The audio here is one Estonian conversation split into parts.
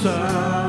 sa,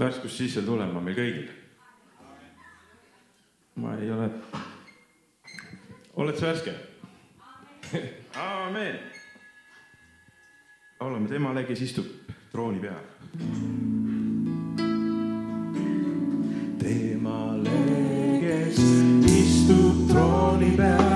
värskus sisse tulema meil kõigil. ma ei ole. oled sa värske? aamen. laulame temale, kes istub trooni peal. temale, kes istub trooni peal.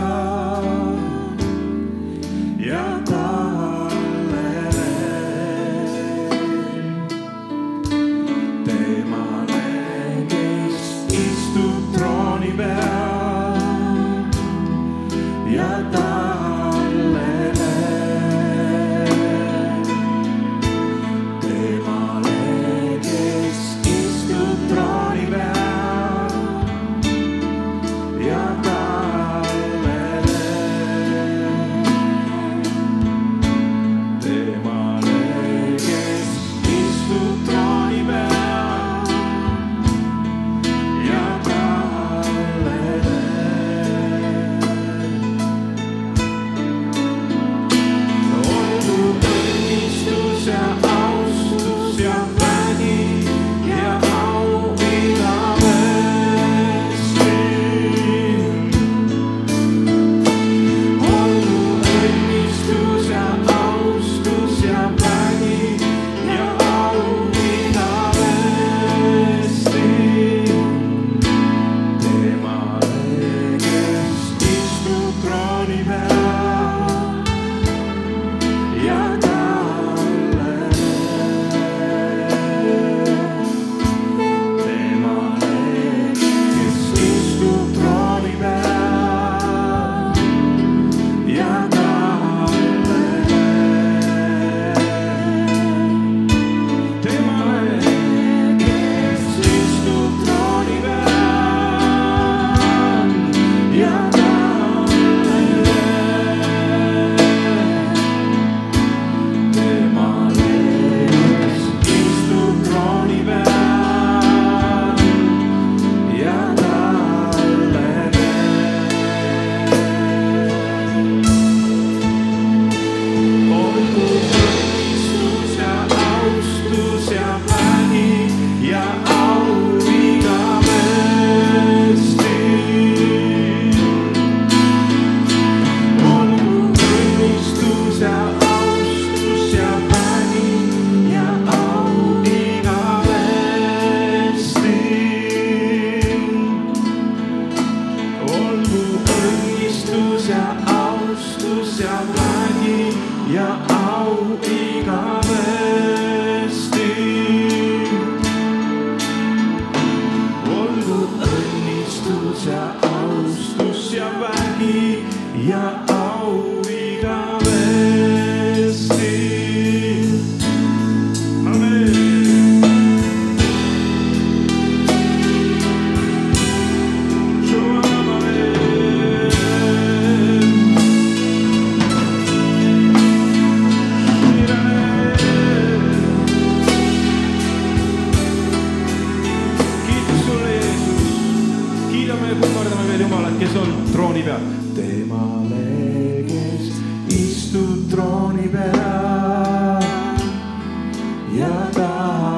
Ja austus ja vägi ja au ja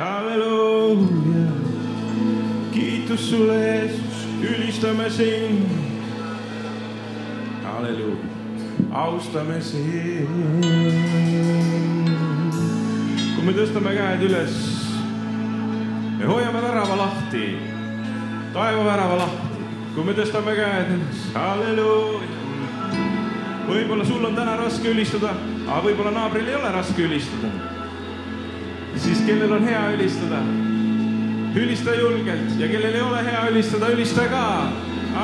halleluuja kiitus sulle, Jeesus, ülistame sind. halleluuja, austame sind. kui me tõstame käed üles, me hoiame värava lahti, taevavärava lahti, kui me tõstame käed üles, halleluuja. võib-olla sul on täna raske ülistada, aga võib-olla naabril ei ole raske ülistada. Siis kellel on hea ülistada ülista julgelt ja kellel ei ole hea ülistada, ülista ka.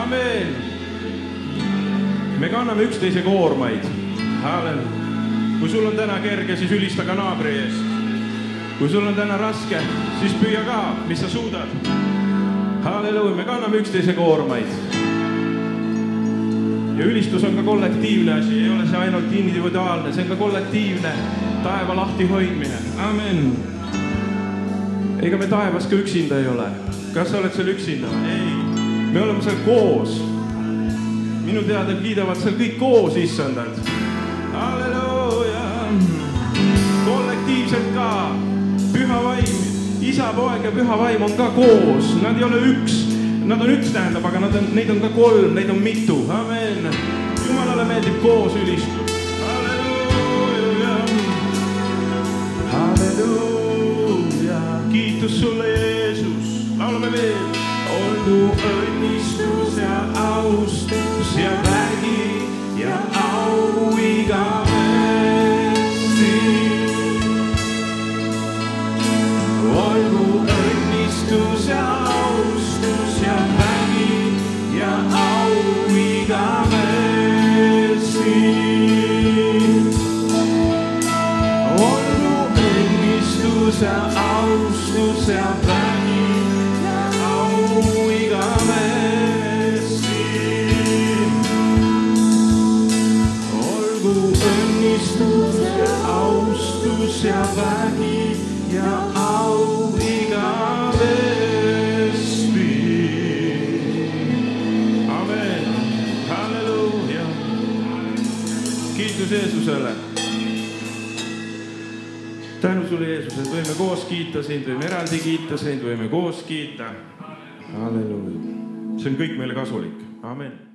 amen. me kanname üksteise koormaid. kui sul on täna kerge, siis ülista ka naabri eest. kui sul on täna raske, siis püüa ka, mis sa suudad. halleluuja, me kanname üksteise koormaid. ja ülistus on ka kollektiivne asi, ei ole see ainult individuaalne, see on ka kollektiivne taeva lahti hoidmine, amen ega me taevas ka üksinda ei ole. kas sa oled seal üksinda? ei, me oleme seal koos. minu teada kiidavad seal kõik koos issandat. halleluuja. kollektiivselt ka, püha vaim, isa, poeg ja püha vaim on ka koos, nad ei ole üks, nad on üks, tähendab, aga nad on, neid on ka kolm, neid on mitu, amen. jumalale meeldib koos ülistus. halleluuja, kiitus sulle, Jeesus, laulame veel. olgu õnnistus ja austus ja vägi ja au igavesti. see austus ja täni au igavesti. olgu õnnistus ja austus ja vägi ja au igavesti. amen, halleluuja. kiitus Jeesusele tänu sulle, Jeesus, et võime koos kiita sind, võime eraldi kiita sind, võime koos kiita. see on kõik meile kasulik, amen